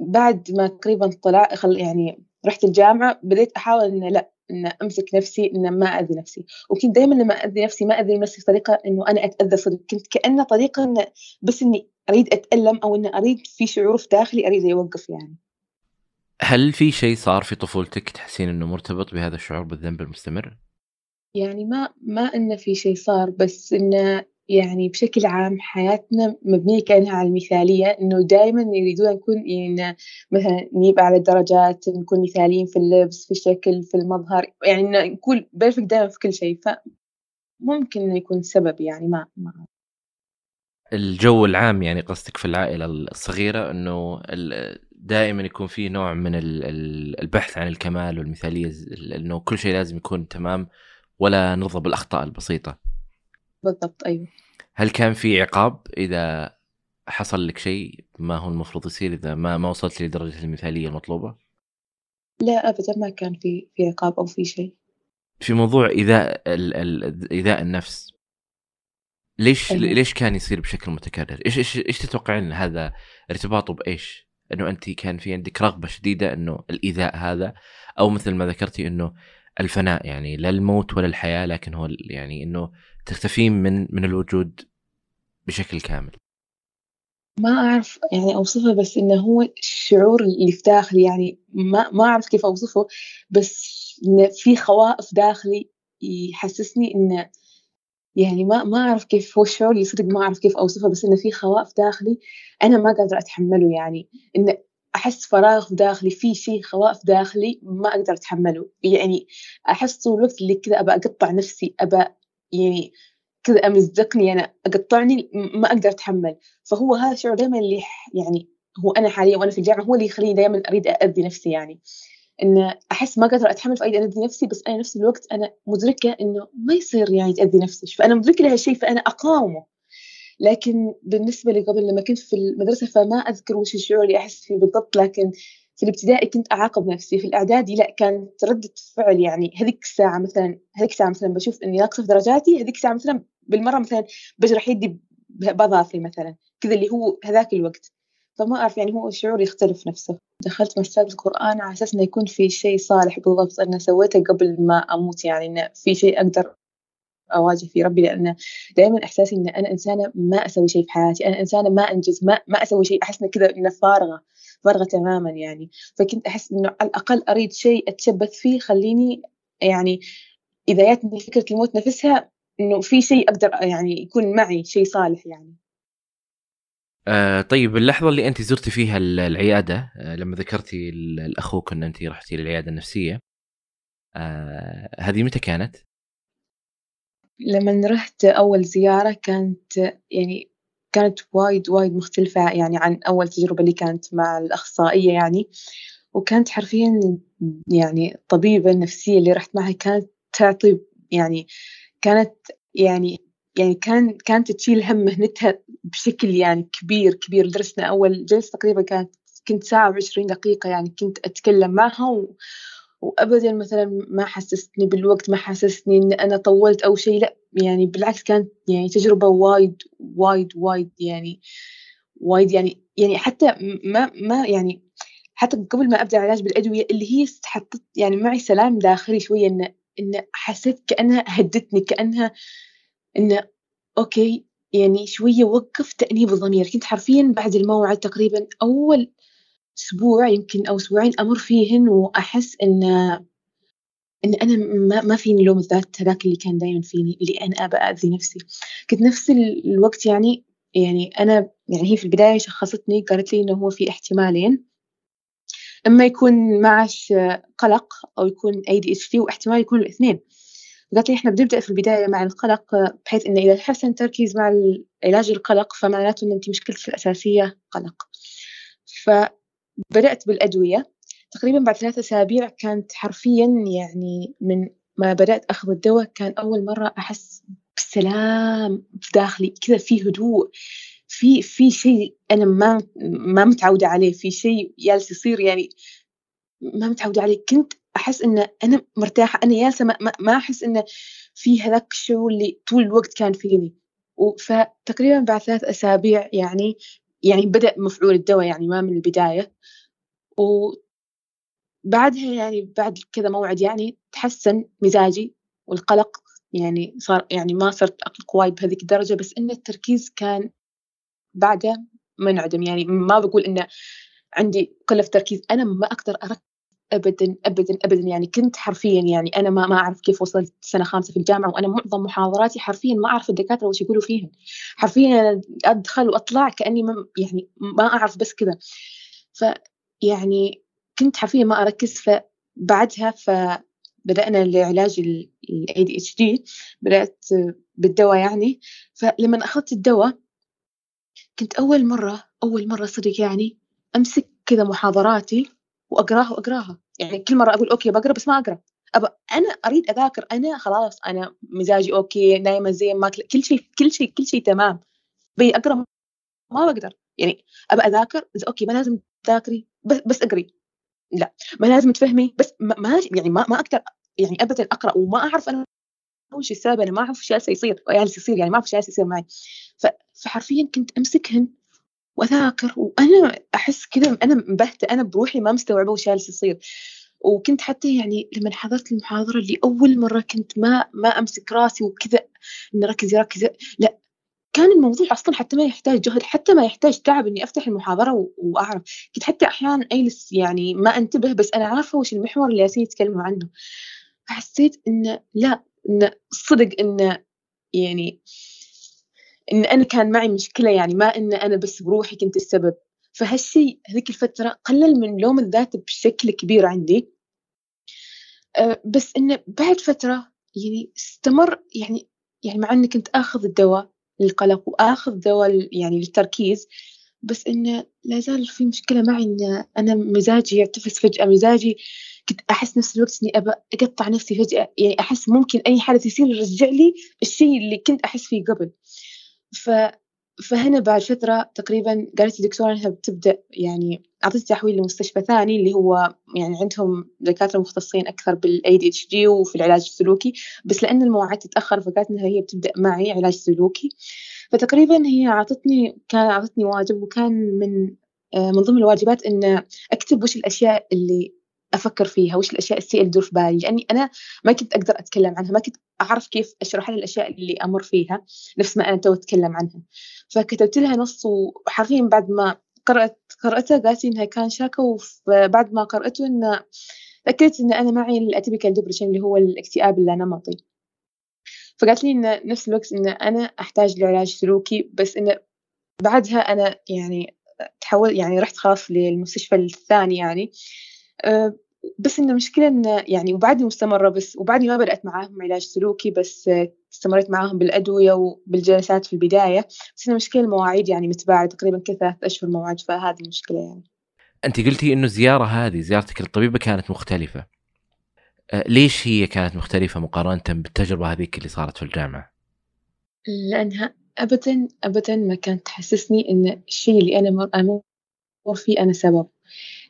بعد ما تقريبا طلع خل يعني رحت الجامعة بديت أحاول إنه لا إن أمسك نفسي إن ما أذي نفسي. وكنت دائما لما أذي نفسي ما أذي نفسي بطريقة إنه أنا أتأذى صدق. كنت كأنه طريقة إنه بس إني أريد أتألم أو إنه أريد في شعور في داخلي أريد يوقف يعني. هل في شيء صار في طفولتك تحسين إنه مرتبط بهذا الشعور بالذنب المستمر؟ يعني ما ما إنه في شيء صار بس إنه يعني بشكل عام حياتنا مبنية كأنها على المثالية إنه دائما يريدون نكون إن مثلا نجيب أعلى الدرجات نكون مثاليين في اللبس في الشكل في المظهر يعني نكون بيرفكت دائما في كل شيء فممكن إنه يكون سبب يعني ما ما الجو العام يعني قصدك في العائلة الصغيرة إنه دائما يكون في نوع من البحث عن الكمال والمثالية إنه كل شيء لازم يكون تمام ولا نرضى بالأخطاء البسيطة بالضبط أيوه هل كان في عقاب إذا حصل لك شيء ما هو المفروض يصير إذا ما ما وصلت لدرجة المثالية المطلوبة لا ابدا ما كان في في عقاب أو في شيء في موضوع ايذاء ايذاء النفس ليش أيوة. ليش كان يصير بشكل متكرر؟ إيش إيش إيش تتوقعين هذا ارتباطه بإيش؟ إنه أنت كان في عندك رغبة شديدة إنه الإيذاء هذا أو مثل ما ذكرتي إنه الفناء يعني لا الموت ولا الحياة لكن هو يعني إنه تختفين من من الوجود بشكل كامل. ما أعرف يعني أوصفه بس إنه هو الشعور اللي في داخلي يعني ما ما أعرف كيف أوصفه بس إنه في خوائف داخلي يحسسني إنه يعني ما ما أعرف كيف هو الشعور اللي صدق ما أعرف كيف أوصفه بس إنه في خوائف داخلي أنا ما قادرة أتحمله يعني. إنه أحس فراغ في داخلي في شيء خوائف داخلي ما أقدر أتحمله. يعني أحس طول الوقت اللي كذا أبى أقطع نفسي أبى يعني كذا أمزقني أنا أقطعني م- ما أقدر أتحمل. فهو هذا الشعور دائما اللي يعني هو أنا حاليا وأنا في الجامعة هو اللي يخليني دائما أريد أأذي نفسي يعني. إن أحس ما قادرة أتحمل فأريد أأذي نفسي بس أنا نفس الوقت أنا مدركة إنه ما يصير يعني تأذي نفسك فأنا مدركة لهالشيء فأنا أقاومه. لكن بالنسبة لي قبل لما كنت في المدرسة فما أذكر وش الشعور اللي أحس فيه بالضبط. لكن في الابتدائي كنت أعاقب نفسي. في الإعدادي لا كانت ردة فعل يعني هذيك الساعة مثلا هذيك الساعة مثلا بشوف إني ناقصة في درجاتي هذيك الساعة مثلا بالمرة مثلا بجرح يدي بأظافري مثلا. كذا اللي هو هذاك الوقت. فما أعرف يعني هو الشعور يختلف نفسه. دخلت مرسال القرآن على أساس إنه يكون في شيء صالح بالضبط أنا سويته قبل ما أموت يعني إنه في شيء أقدر أواجه في ربي لأن دائما إحساسي إن أنا إنسانة ما أسوي شيء في حياتي أنا إنسانة ما أنجز ما ما أسوي شيء أحس كذا إنه فارغة فارغة تماما يعني. فكنت أحس إنه على الأقل أريد شيء أتشبث فيه خليني يعني إذا جاتني فكرة الموت نفسها إنه في شيء أقدر يعني يكون معي شيء صالح يعني. آه طيب اللحظة اللي أنت زرتي فيها ال- العيادة آه لما ذكرتي ال- الأخوك ان أنت رحتي للعيادة النفسية آه هذه متى كانت؟ لما رحت أول زيارة كانت يعني كانت وايد وايد مختلفة يعني عن أول تجربة اللي كانت مع الأخصائية يعني وكانت حرفيا يعني الطبيبة النفسية اللي رحت معها كانت تعطي يعني كانت يعني يعني كان كانت تشيل هم مهنتها بشكل يعني كبير كبير. إن أول جلسة تقريبا كانت كنت ساعة وعشرين دقيقة يعني كنت أتكلم معها و... وابدا مثلا ما حسستني بالوقت ما حسستني إن أنا طولت أو شيء. لا يعني بالعكس كانت يعني تجربة وايد وايد وايد يعني وايد يعني يعني حتى ما ما يعني حتى قبل ما أبدأ العلاج بالأدوية اللي هي حطت يعني معي سلام داخلي شوية إن إن حسيت كأنها هدتني كأنها إن أوكي يعني شوية وقف تأنيب الضمير. كنت حرفيا بعد الموعد تقريبا أول أسبوع يمكن أو أسبوعين أمر فيهن وأحس إن إن أنا ما, ما فيني لوم الذات هذاك اللي كان دائما فيني اللي أنا أبى اذي نفسي. كنت نفس الوقت يعني يعني أنا يعني هي في البداية شخصتني قالت لي إنه هو في احتمالين. إما يكون معش قلق أو يكون اي دي اتش دي واحتمال يكون الاثنين. قالت لي إحنا بنبدأ في البداية مع القلق بحيث انه إذا تحسن تركيز مع علاج القلق فمعناته إن أنت مشكلتك الأساسية قلق. فبدأت بالأدوية. تقريبا بعد ثلاثة أسابيع كانت حرفيا يعني من ما بدأت أخذ الدواء كان أول مرة أحس بسلام داخلي كذا في هدوء في في شيء أنا ما ما متعودة عليه في شيء جالس يصير يعني ما متعودة عليه. كنت أحس إن أنا مرتاحة أنا جالسة ما, ما أحس إنه في هذاك الشعور اللي طول الوقت كان فيني. فتقريبا بعد ثلاث أسابيع يعني يعني بدأ مفعول الدواء يعني ما من البداية. و بعدها يعني بعد كذا موعد يعني تحسن مزاجي والقلق يعني صار يعني ما صرت أقلق وايد بهذيك الدرجة بس إن التركيز كان بعده منعدم. يعني ما بقول إنه عندي قلة في تركيز أنا ما أقدر أركز أبدا أبدا أبدا. يعني كنت حرفيا يعني أنا ما ما أعرف كيف وصلت سنة خامسة في الجامعة وأنا معظم محاضراتي حرفيا ما أعرف الدكاترة وش يقولوا فيهن حرفيا أدخل وأطلع كأني ما يعني ما أعرف بس كذا. فيعني كنت حرفيا ما أركز. فبعدها فبدأنا لعلاج ال ADHD بدأت بالدواء يعني. فلما أخذت الدواء كنت أول مرة أول مرة صدق يعني أمسك كذا محاضراتي. وأقراها وأقراها. يعني كل مرة أقول okay بقرأ بس ما أقرأ. أبى أنا أريد أذاكر أنا خلاص أنا مزاجي okay نايمة زين ما كل شيء كل شيء كل شيء تمام. بي أقرأ ما بقدر. يعني أبى أذاكر okay ما لازم تذاكري بس بس أقري. لا ما لازم تفهمي بس ما يعني ما ما أقدر يعني ابدا أقرأ وما أعرف أنا وش السبب أنا ما أعرف وش جالس يصير جالس يصير يعني ما أعرف وش جالس يصير معي. فحرفيا كنت أمسكهن وأذاكر وأنا أحس كذا أنا مبهته أنا بروحي ما مستوعبة وش جالس يصير. وكنت حتى يعني لما حضرت المحاضرة اللي أول مرة كنت ما ما أمسك راسي وكذا ان ركزي ركزي لا. كان الموضوع أصلا حتى ما يحتاج جهد حتى ما يحتاج تعب إني أفتح المحاضرة وأعرف. كنت حتى أحيانا أجلس يعني ما أنتبه بس أنا عارفة وش المحور اللي جالسين يتكلموا عنه. فحسيت إنه لا إنه صدق إنه يعني إن أنا كان معي مشكلة يعني ما إن أنا بس بروحي كنت السبب. فهالشيء هذيك الفترة قلل من لوم الذات بشكل كبير عندي. أه بس انه بعد فترة يعني استمر يعني يعني مع إني كنت آخذ الدواء للقلق وآخذ دواء يعني للتركيز بس انه لا زال في مشكلة معي إن أنا مزاجي يعتفس فجأة مزاجي كنت أحس نفس الوقت إني أبى أقطع نفسي فجأة. يعني أحس ممكن أي حدث يصير يرجع لي الشيء اللي كنت أحس فيه قبل. ف فهنا بعد فترة تقريبا قالت الدكتورة إنها بتبدأ يعني أعطيت تحويل لمستشفى ثاني اللي هو يعني عندهم دكاترة مختصين أكثر بال ADHD وفي العلاج السلوكي بس لأن المواعيد تتأخر فقالت إنها هي بتبدأ معي علاج سلوكي. فتقريبا هي أعطتني كان أعطتني واجب وكان من آه، من ضمن الواجبات إن أكتب وش الأشياء اللي أفكر فيها وش الأشياء السيئه اللي تدور في بالي؟ لأني أنا ما كنت أقدر أتكلم عنها ما كنت أعرف كيف أشرح لها الأشياء اللي أمر فيها نفس ما أنا تو أتكلم عنها. فكتبت لها نص وحرفيا بعد ما قرأت قرأته قالت لي إنها كان شاكة وبعد ما قرأته إنه تأكدت إن أنا معي ال atypical depression اللي هو الاكتئاب اللانمطي. فقالت لي إن نفس الوقت إن أنا أحتاج لعلاج سلوكي بس إنه بعدها أنا يعني تحول يعني رحت خلاص للمستشفى الثاني يعني. بس إن المشكلة إن يعني وبعدني مستمرة بس وبعدني ما بدأت معاهم علاج سلوكي بس استمريت معاهم بالأدوية وبالجلسات في البداية. بس إن المشكلة المواعيد يعني متباعدة تقريبا كل ثلاث أشهر موعد فهذه المشكلة يعني. أنت قلتي إنه الزيارة هذه زيارتك للطبيبة كانت مختلفة. أه ليش هي كانت مختلفة مقارنة بالتجربة هذيك اللي صارت في الجامعة؟ لأنها أبدا أبدا ما كانت تحسسني إن الشيء اللي أنا مر فيه أنا سبب.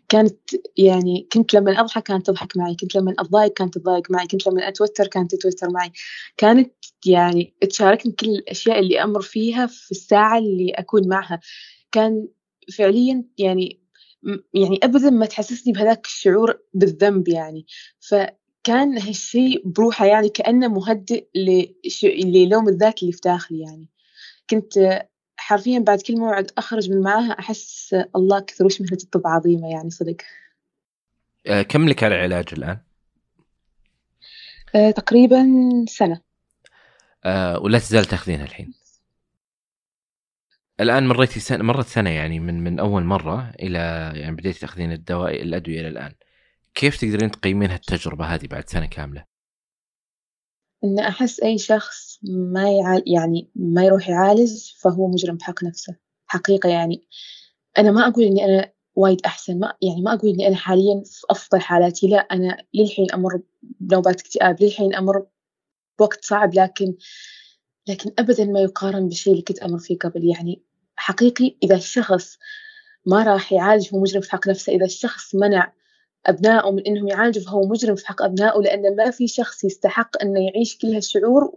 كانت يعني كنت لما أضحك كانت تضحك معي كنت لما أتضايق كانت تضايق معي كنت لما أتوتر كانت تتوتر معي. كانت يعني تشاركني كل الأشياء اللي أمر فيها في الساعة اللي أكون معها. كان فعليا يعني يعني أبدا ما تحسسني بهذاك الشعور بالذنب يعني. فكان هالشيء بروحه يعني كأنه مهدئ للوم الذات اللي في داخلي يعني. كنت حرفيا بعد كل موعد أخرج من معاها أحس الله كثر وش مهنة الطب عظيمة يعني صدق آه، كم لك على العلاج الآن؟ أه تقريبا سنة أه ولا تزال تاخذينها الحين؟ الآن مريتي سنة مرت سنة يعني من من أول مرة إلى يعني بديتي تاخذين الدواء الأدوية إلى الآن. كيف تقدرين تقيمين هالتجربة هذه بعد سنة كاملة؟ إن أحس أي شخص ما يعال يعني ما يروح يعالج فهو مجرم بحق نفسه. حقيقة يعني. أنا ما أقول إني أنا وايد أحسن ما يعني ما أقول إني أنا حاليا في أفضل حالاتي لا أنا للحين أمر بنوبات اكتئاب للحين أمر بوقت صعب لكن لكن أبدا ما يقارن بالشيء اللي كنت أمر فيه قبل. يعني حقيقي إذا الشخص ما راح يعالج هو مجرم في حق نفسه. إذا الشخص منع أبنائه من إنهم يعالجوا فهو مجرم في حق أبنائه لأن ما في شخص يستحق إنه يعيش كل هالشعور.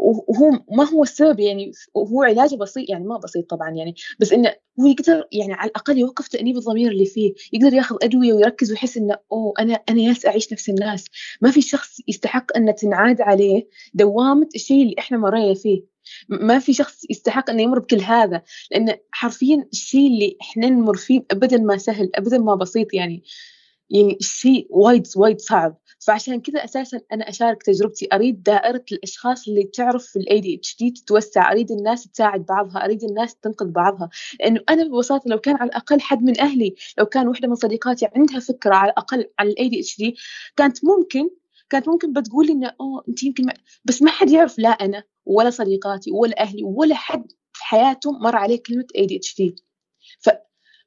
وهو ما هو السبب يعني هو علاجه بسيط يعني ما بسيط طبعا يعني بس إنه هو يقدر يعني على الأقل يوقف تأنيب الضمير اللي فيه يقدر ياخذ أدوية ويركز ويحس إنه أوه أنا أنا ياس أعيش نفس الناس. ما في شخص يستحق انه تنعاد عليه دوامة الشيء اللي إحنا مرينا فيه. ما في شخص يستحق إنه يمر بكل هذا لأن حرفيا الشيء اللي إحنا نمر فيه ابدا ما سهل ابدا ما بسيط يعني. يعني شيء وايد وايد صعب. فعشان كذا أساسا أنا أشارك تجربتي. أريد دائرة الأشخاص اللي تعرف ال ADHD تتوسع. أريد الناس تساعد بعضها. أريد الناس تنقذ بعضها. لأنه أنا ببساطة لو كان على الأقل حد من أهلي لو كان وحدة من صديقاتي عندها فكرة على الأقل عن ال ADHD كانت ممكن كانت ممكن بتقول لي إنه أوه أنت يمكن ما... بس ما حد يعرف لا أنا ولا صديقاتي ولا أهلي ولا حد في حياته مر عليه كلمة اي دي اتش دي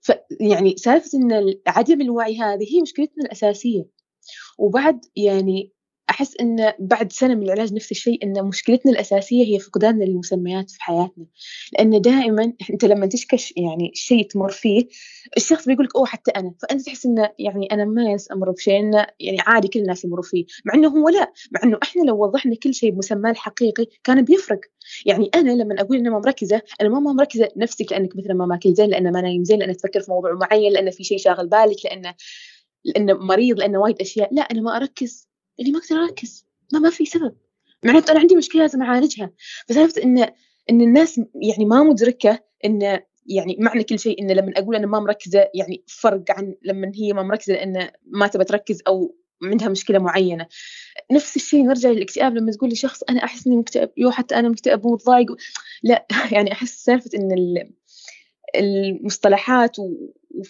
ف يعني سالفة إن عدم الوعي هذه هي مشكلتنا الأساسية. وبعد يعني أحس إن بعد سنة من العلاج نفس الشيء إن مشكلتنا الأساسية هي فقداننا للمسميات في حياتنا، لأن دائمًا أنت لمّا تشكش يعني شيء تمر فيه الشخص بيقول لك أوه حتى أنا، فأنت تحس إنه يعني أنا ما أمر بشيء إنه يعني عادي كل الناس يمروا فيه، مع إنه هو لأ، مع إنه إحنا لو وضحنا كل شيء بمسماه الحقيقي كان بيفرق، يعني أنا لمّا أقول إني ما مركزة، أنا ما ما مركزة نفسِك لأنِك مثلًا ما ماكل زين، لأنه ما نايم زين، لأنه تفكر في موضوع معين، لأنه في شيء شاغل بالِك، لأنه لأنه مريض، لأنه وايد أشياء، لأ أنا ما أركز. لإني ما أقدر أركز. ما ما في سبب. معناته أنا عندي مشكلة لازم أعالجها. فسالفة إن إن الناس يعني ما مدركة إن يعني معنى كل شيء إن لما أقول أنا ما مركزة يعني فرق عن لما هي ما مركزة لأن ما تبى تركز أو عندها مشكلة معينة. نفس الشيء نرجع للاكتئاب لما تقول لشخص أنا أحس إني مكتئب يو حتى أنا مكتئب ومتضايق لا يعني أحس سالفة إن المصطلحات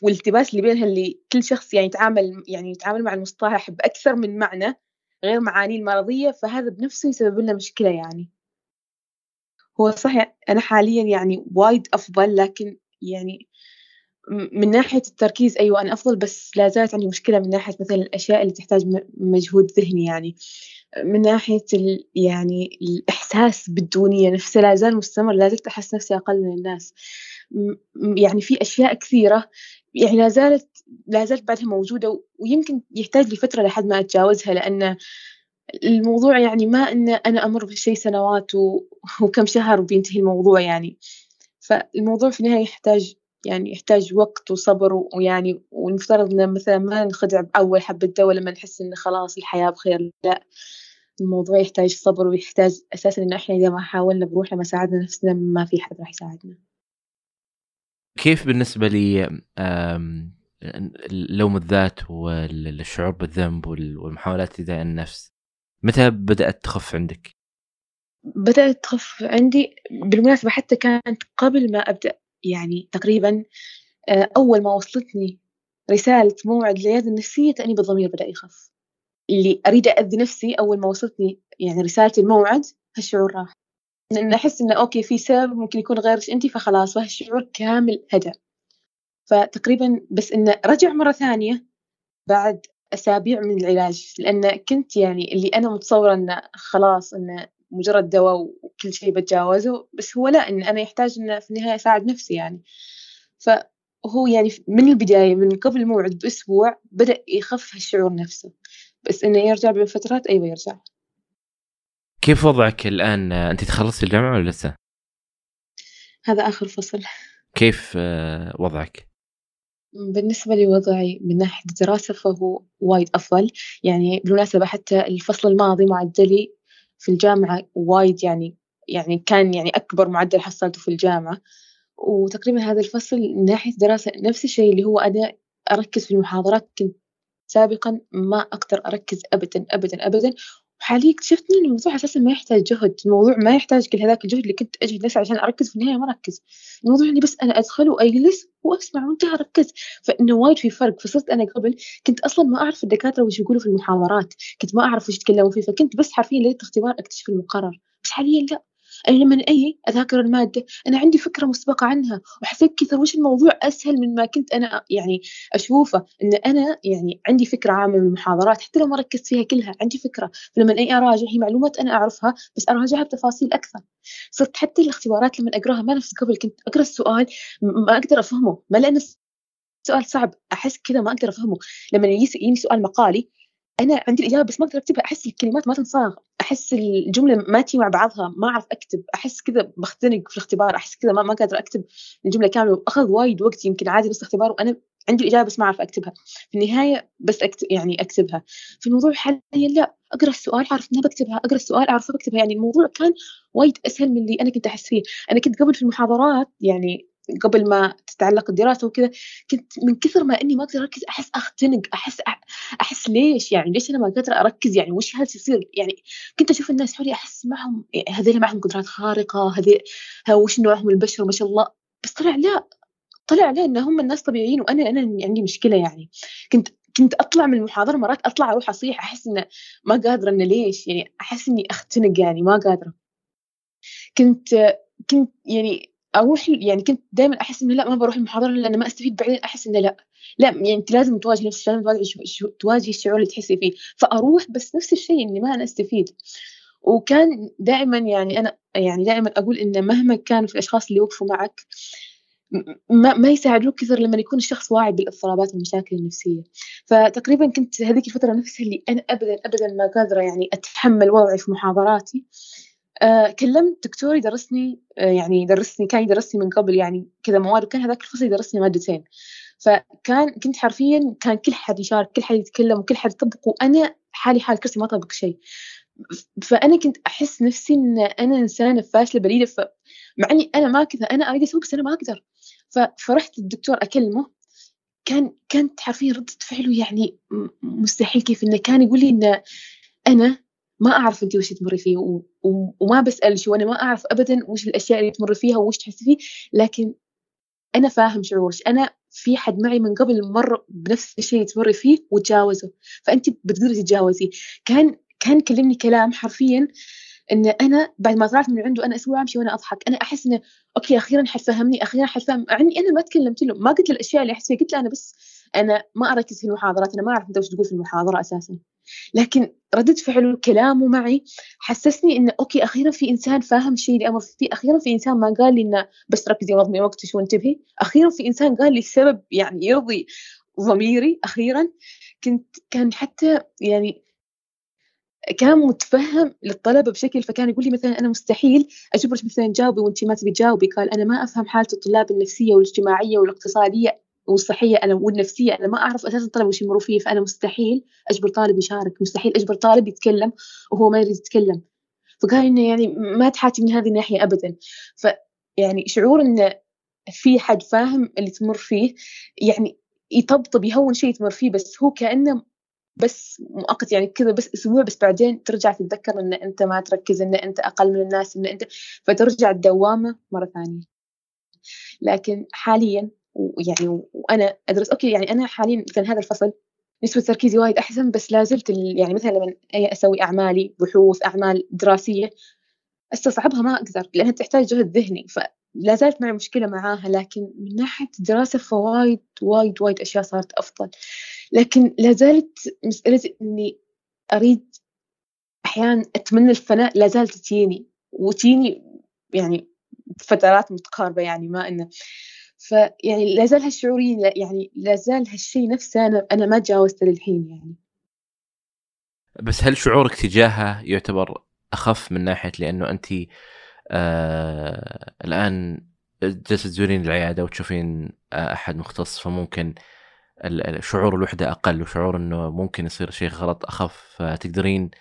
والالتباس اللي بينها اللي كل شخص يعني يتعامل يعني يتعامل مع المصطلح بأكثر من معنى غير معانيه المرضية فهذا بنفسه يسبب لنا مشكلة يعني. هو صحيح أنا حاليا يعني وايد أفضل لكن يعني من ناحية التركيز أيوة أنا أفضل بس لا زالت عندي مشكلة من ناحية مثلا الأشياء اللي تحتاج مجهود ذهني يعني. من ناحية يعني الإحساس بالدونية نفسها لا زال مستمر لا زلت أحس نفسي أقل من الناس. يعني في أشياء كثيرة يعني لا زالت لا زالت بعدها موجودة ويمكن يحتاج لي فترة لحد ما أتجاوزها لأن الموضوع يعني ما إن أنا أمر بشيء سنوات. وكم شهر وبينتهي الموضوع يعني فالموضوع في النهاية يحتاج يعني يحتاج وقت وصبر ويعني والمفترض إن مثلا ما نخدع بأول حبة دواء لما نحس إن خلاص الحياة بخير لا الموضوع يحتاج صبر ويحتاج أساسا إن إحنا إذا ما حاولنا بروحنا ما ساعدنا نفسنا ما في حد راح يساعدنا. كيف بالنسبة لي لوم الذات والشعور بالذنب والمحاولات إيذاء النفس متى بدأت تخف عندك؟ بدأت تخف عندي بالمناسبة حتى كانت قبل ما أبدأ يعني تقريبا آه، أول ما وصلتني رسالة موعد العيادة النفسية تأنيب الضمير بدأ يخف اللي أريد أذي نفسي أول ما وصلتني يعني رسالة الموعد هالشعور راح لأن أحس إنه أوكي في سبب ممكن يكون غيرك أنت فخلاص وهالشعور كامل هدأ. فتقريبا بس إنه رجع مرة ثانية بعد أسابيع من العلاج لأن كنت يعني اللي أنا متصورة إنه خلاص إنه مجرد دواء وكل شيء بتجاوزه بس هو لا إن أنا يحتاج إنه في النهاية أساعد نفسي يعني. فهو يعني من البداية من قبل الموعد بأسبوع بدأ يخف هالشعور نفسه. بس إنه يرجع بفترات؟ أيوة يرجع. كيف وضعك الآن؟ أنت تخلصتي الجامعة ولا لسه؟ هذا آخر فصل. كيف آه، وضعك؟ بالنسبة لوضعي من ناحية الدراسة فهو وايد أفضل. يعني بالمناسبة حتى الفصل الماضي معدلي في الجامعة وايد يعني يعني كان يعني أكبر معدل حصلته في الجامعة. وتقريبا هذا الفصل من ناحية دراسة نفس الشيء اللي هو أنا أركز في المحاضرات كنت سابقا ما أقدر أركز أبدا أبدا أبدا. وحاليا اكتشفت إن الموضوع أساسا ما يحتاج جهد الموضوع ما يحتاج كل هذاك الجهد اللي كنت اجهد نفسي عشان أركز في النهاية ما اركز الموضوع إني بس أنا أدخل وأجلس وأسمع وانتهى اركز فإنه وايد في فرق. فصرت أنا قبل كنت أصلا ما أعرف الدكاترة وش يقولوا في المحاضرات كنت ما أعرف وش يتكلموا فيه. فكنت بس حرفيا ليلة اختبار أكتشف المقرر. بس حاليا لا. أنا لما أجي أذاكر المادة. أنا عندي فكرة مسبقة عنها وحسيت كثر وش الموضوع أسهل من ما كنت أنا يعني أشوفه. إن أنا يعني عندي فكرة عامة من المحاضرات حتى لو ما ركزت فيها كلها عندي فكرة. فلما أجي أراجع هي معلومات أنا أعرفها بس أراجعها بتفاصيل أكثر. صرت حتى الاختبارات لما أقراها ما نفس قبل كنت أقرأ السؤال ما أقدر أفهمه. ما لأن السؤال صعب أحس كذا ما أقدر أفهمه. لما يجيني سؤال مقالي أنا عندي الإجابة بس ما أقدر أكتبها. أحس الكلمات ما تنصاغ. أحس الجملة ما تي مع بعضها ما أعرف أكتب. أحس كذا بختنق في الاختبار. أحس كذا ما, ما قادر أكتب الجملة كاملة. وأخذ وايد وقت يمكن عادي نص اختبار. وأنا عندي الإجابة بس ما أعرف أكتبها. في النهاية بس أكتب يعني أكتبها. في الموضوع حاليا لا. أقرأ السؤال أعرف انها بكتبها. أقرأ السؤال أعرف بكتبها. يعني الموضوع كان وايد أسهل من اللي أنا كنت أحس فيه. أنا كنت قبل في المحاضرات يعني قبل ما تتعلق الدراسة وكذا كنت من كثر ما إني ما أقدر أركز أحس أختنق أحس أحس ليش؟ يعني ليش أنا ما قادرة أركز؟ يعني وش هذا يصير يعني كنت أشوف الناس حولي أحس معهم هذول معهم قدرات خارقة هذول وش نوعهم البشر؟ ما شاء الله. بس طلع لا طلع لا إن هم الناس طبيعيين وأنا أنا عندي مشكلة يعني. كنت كنت أطلع من المحاضرة مرات أطلع أروح أصيح أحس انه ما قادرة انه ليش؟ يعني أحس إني أختنق يعني ما قادرة. كنت كنت يعني أروح يعني كنت دائما أحس انه لا ما بروح المحاضرة لأن ما أستفيد بعدين أحس انه لا. لا يعني أنت لازم تواجه نفسك لازم تواجه تواجه الشعور اللي تحسي فيه. فأروح بس نفس الشيء إني ما أنا أستفيد. وكان دائما يعني أنا يعني دائما أقول ان مهما كان في الأشخاص اللي وقفوا معك ما, ما يساعدوك كثر لما يكون الشخص واعي بالاضطرابات والمشاكل النفسية. فتقريبا كنت هذيك الفترة نفسها اللي أنا ابدا ابدا ما قادرة يعني أتحمل وضعي في محاضراتي. كلمت دكتور يدرسني آه يعني يدرسني كان يدرسني من قبل يعني كذا مواد وكان هذاك الفصل يدرسني مادتين. فكان كنت حرفيا كان كل حد يشارك كل حد يتكلم وكل حد يطبق وأنا حالي حال كرسي ما طبق شيء. فأنا كنت أحس نفسي إن أنا إنسانة فاشلة بليده ف... مع إني أنا ما كذا أنا أريد أسوي بس أنا ما أقدر. فرحت الدكتور أكلمه. كان كانت حرفيا ردة فعله يعني مستحيل كيف إنه كان يقول لي إن أنا ما أعرف انت وش تمري فيه و... و... وما بسأل شو أنا ما أعرف ابدا وش الأشياء اللي تمر فيها وش تحسي فيه لكن أنا فاهم شعورك. أنا في حد معي من قبل مر بنفس الشيء تمر فيه وتجاوزه. فانت بتقدري تتجاوزيه. كان كان يكلمني كلام حرفيا إن أنا بعد ما طلعت من عنده أنا أسبوع أمشي وأنا أضحك. أنا أحس إنه okay أخيرا حتفهمني أخيرا حتفهم عني أنا ما تكلمت له. ما قلت له الأشياء اللي أحس فيها قلت له أنا بس أنا ما أركز في المحاضرات أنا ما أعرف أنت وش تقول في المحاضرة أساسا. لكن ردة فعله كلامه معي حسسني انه okay أخيرا في إنسان فاهم الشيء اللي أمر فيه أخيرا في إنسان ما قال لي انه بس ركزي ونظمي وقتك وانتبهي أخيرا في إنسان قال لي السبب يعني يرضي ضميري أخيرا كنت كان حتى يعني كان متفهم للطلبة بشكل فكان يقول لي مثلا أنا مستحيل أجبرك مثلا تجاوبي وانت ما تبي تجاوبي. قال أنا ما أفهم حالة الطلاب النفسية والاجتماعية والاقتصادية والصحية أنا والنفسية أنا ما أعرف أساسا الطلبه وش يمروا فيه فأنا مستحيل أجبر طالب يشارك مستحيل أجبر طالب يتكلم وهو ما يريد يتكلم. فقال إنه يعني ما تحاتي من هذه الناحية ابدا. ف يعني شعور انه في حد فاهم اللي تمر فيه يعني يطبطب يهون شيء تمر فيه بس هو كأنه بس مؤقت يعني كذا بس أسبوع بس بعدين ترجع تتذكر إن أنت ما تركز إن أنت أقل من الناس إن أنت فترجع الدوامة مرة ثانية. لكن حاليا ويعني وأنا أدرس. okay يعني أنا حاليا مثلا هذا الفصل نسبة تركيزي وايد أحسن بس لا زلت يعني مثلا لما أسوي أعمالي بحوث أعمال دراسية استصعبها ما أقدر لأنها تحتاج جهد ذهني فلا زالت معي مشكلة معاها لكن من ناحية الدراسة فوايد وايد وايد أشياء صارت أفضل. لكن لا زالت مسألة إني أريد أحيانا أتمنى الفناء لا زالت تجيني وتجيني يعني فترات متقاربة يعني ما إنه فيعني لا زال هالشعور يعني لا زال هالشيء نفسه أنا أنا ما تجاوزته للحين يعني. بس هل شعورك تجاهه يعتبر أخف من ناحية لأنه أنت آه الآن جالسة تزورين العيادة وتشوفين آه أحد مختص فممكن شعور الوحدة أقل وشعور إنه ممكن يصير شيء غلط أخف فتقدرين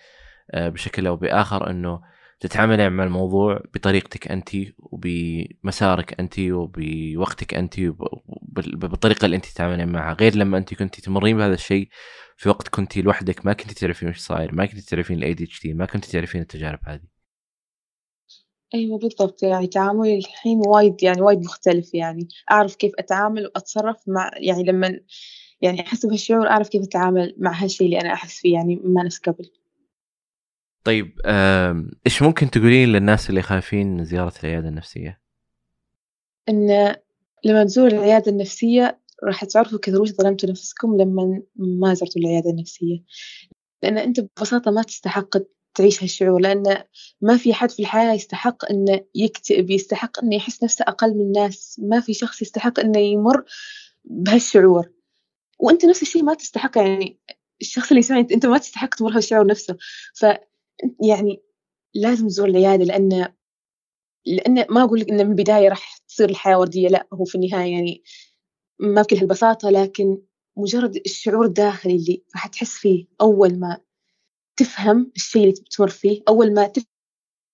آه، بشكل أو بآخر إنه تتعاملين مع الموضوع بطريقتك أنت وبمسارك أنت وبوقتك أنت بالطريقة اللي أنت تتعاملين معها. غير لما أنت كنت تمرين بهذا الشيء في وقت كنت لوحدك ما كنت تعرفين وش صاير ما كنت تعرفين ال ADHD ما كنت تعرفين التجارب هذه. أيوه بالضبط، يعني تعاملي الحين وايد يعني وايد مختلف يعني، أعرف كيف أتعامل وأتصرّف مع يعني لمّا يعني أحس بهالشعور أعرف كيف أتعامل مع هالشي اللي أنا أحس فيه يعني ما نفس قبل. طيب إيش ممكن تقولين للناس اللي خايفين من زيارة العيادة النفسية؟ إن لمّا تزوروا العيادة النفسية راح تعرفوا كثر وش ظلمتوا نفسكم لمّا ما زرتوا العيادة النفسية، لإن أنت ببساطة ما تستحق تعيش هالشعور لأن ما في حد في الحياة يستحق إنه يكتئب يستحق إنه يحس نفسه أقل من الناس. ما في شخص يستحق إنه يمر بهالشعور. وأنت نفس الشيء ما تستحق يعني الشخص اللي يسمعني أنت ما تستحق تمر هالشعور نفسه. يعني لازم تزور العيادة لأن لأن ما أقول لك إن من البداية راح تصير الحياة وردية لا هو في النهاية يعني ما بكل هالبساطة لكن مجرد الشعور الداخلي اللي راح تحس فيه أول ما تفهم الشيء اللي تمر فيه أول ما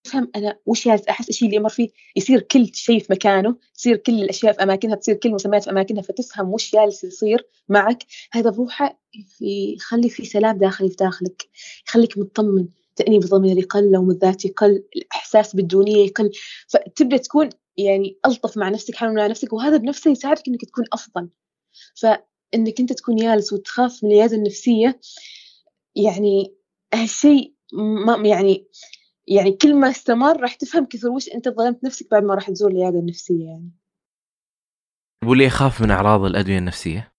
تفهم أنا وش أحس الشيء اللي أمر فيه يصير كل شيء في مكانه تصير كل الأشياء في أماكنها تصير كل المسميات في أماكنها فتفهم وش جالس يصير معك هذا بروحه يخلي في سلام داخلي في داخلك يخليك مطمن. تأنيب الضمير يقل لوم الذات يقل الإحساس بالدونية يقل فتبدأ تكون يعني ألطف مع نفسك حنون مع نفسك وهذا بنفسه يساعدك إنك تكون أفضل. فإنك أنت تكون جالس وتخاف من العيادة النفسية يعني هالشيء ما يعني يعني كل ما استمر راح تفهم كثر وش أنت ظلمت نفسك بعد ما راح تزور العيادة النفسية يعني. واللي يخاف من أعراض الأدوية النفسية؟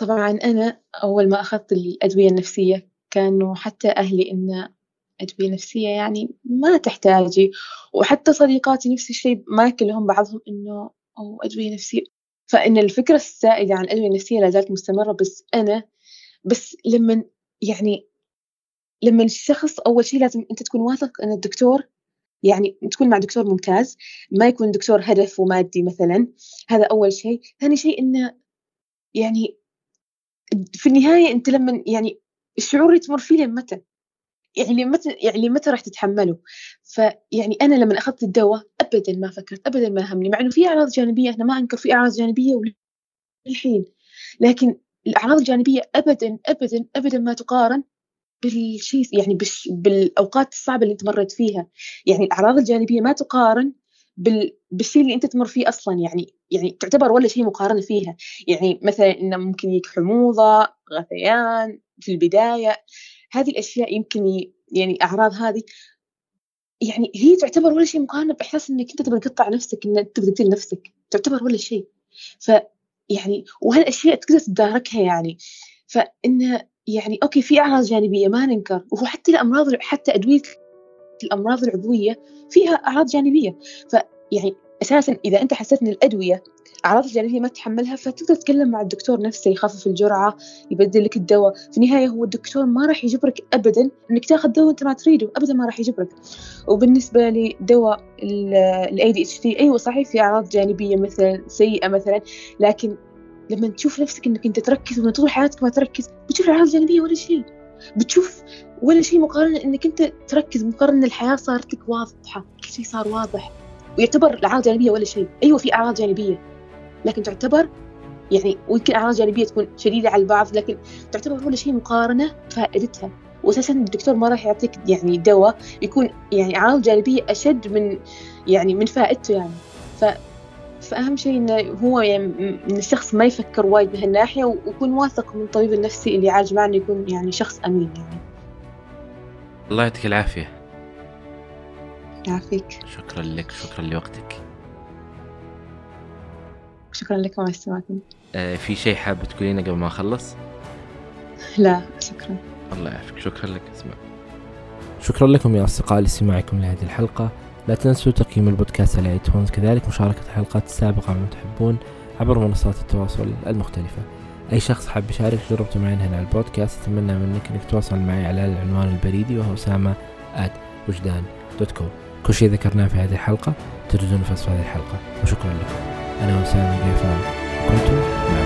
طبعا أنا أول ما أخذت الأدوية النفسية كانوا حتى أهلي إن أدوية نفسية يعني ما تحتاجي. وحتى صديقاتي نفس الشيء ما كلهم بعضهم إنه أو أدوية نفسية فإن الفكرة السائدة عن الأدوية النفسية لا زالت مستمرة بس أنا بس لما يعني لما الشخص أول شيء لازم أنت تكون واثق أن الدكتور يعني تكون مع دكتور ممتاز ما يكون دكتور هدف ومادي مثلا. هذا أول شيء. ثاني شيء إنه يعني في النهاية أنت لما يعني الشعور اللي تمر فيه متى؟ يعني متى يعني متى راح تتحمله؟ فيعني أنا لما أخذت الدواء ابدا ما فكرت ابدا ما همني مع إنه في أعراض جانبية إحنا ما أنكر في أعراض جانبية للحين لكن الأعراض الجانبية ابدا ابدا ابدا ما تقارن بالشيء يعني بالأوقات الصعبة اللي أنت مريت فيها. يعني الأعراض الجانبية ما تقارن بال... بالشيء اللي أنت تمر فيه أصلا. يعني يعني تعتبر ولا شيء مقارنة فيها. يعني مثلا إنه ممكن يجيك حموضة غثيان في البداية. هذه الأشياء يمكن يعني أعراض هذه. يعني هي تعتبر ولا شيء مقارنة بإحساس إنك أنت تبغى تقطع نفسك إنك تبغى تقتل نفسك. تعتبر ولا شيء. ف يعني وهالأشياء تقدر تداركها يعني. فإن يعني okay في أعراض جانبية ما ننكر وهو حتى الأمراض حتى أدوية الأمراض العضوية فيها أعراض جانبية. فيعني أساسا إذا أنت حسيت إن الأدوية أعراض الجانبيه ما تتحملها فتقدر تتكلم مع الدكتور نفسه يخفف الجرعة يبدل لك الدواء. في النهاية هو الدكتور ما راح يجبرك ابدا إنك تاخذ دواء أنت ما تريده ابدا ما راح يجبرك. وبالنسبة لدواء ال ADH أيوه صحيح في أعراض جانبية مثلا سيئة مثلا لكن لما تشوف نفسك إنك أنت تركز ومن طول حياتك ما تركز بتشوف الأعراض الجانبية ولا شيء. بتشوف ولا شيء مقارنة إنك أنت تركز مقارنة الحياة صارت لك واضحة كل شيء صار واضح. ويعتبر الأعراض الجانبيه ولا شيء. أيوه في أعراض جانبية. لكن تعتبر يعني ويمكن أعراض جانبية تكون شديدة على البعض لكن تعتبر ولا شيء مقارنة فائدتها. واساسا الدكتور ما راح يعطيك يعني دواء يكون يعني أعراض جانبية أشد من يعني من فائدته يعني. ف فأهم شيء إنه هو يعني إن الشخص ما يفكر وايد بهالناحية ويكون واثق من الطبيب النفسي اللي يعالج معه إنه يكون يعني شخص أمين يعني. الله يعطيك العافية. يعافيك. شكرا لك شكرا لوقتك. شكرا لكم على استماعكم آه في شيء حابة تقولينه قبل ما أخلص؟ لا شكرا. الله يعافيك. شكرا لك اسمع شكرا لكم يا أصدقاء لاستماعكم لهذه الحلقة. لا تنسوا تقييم البودكاست على iTunes كذلك مشاركة الحلقات السابقة من تحبون عبر منصات التواصل المختلفة. أي شخص حاب يشارك تجربته معي هنا على البودكاست. أتمنى منك أنك تتواصل معي على العنوان البريدي وهو أسامة وجدان dot com كل شيء ذكرناه في هذه الحلقة تجدونه في وصف هذه الحلقة. وشكرا لكم. أنا أسامة قيفان كنتم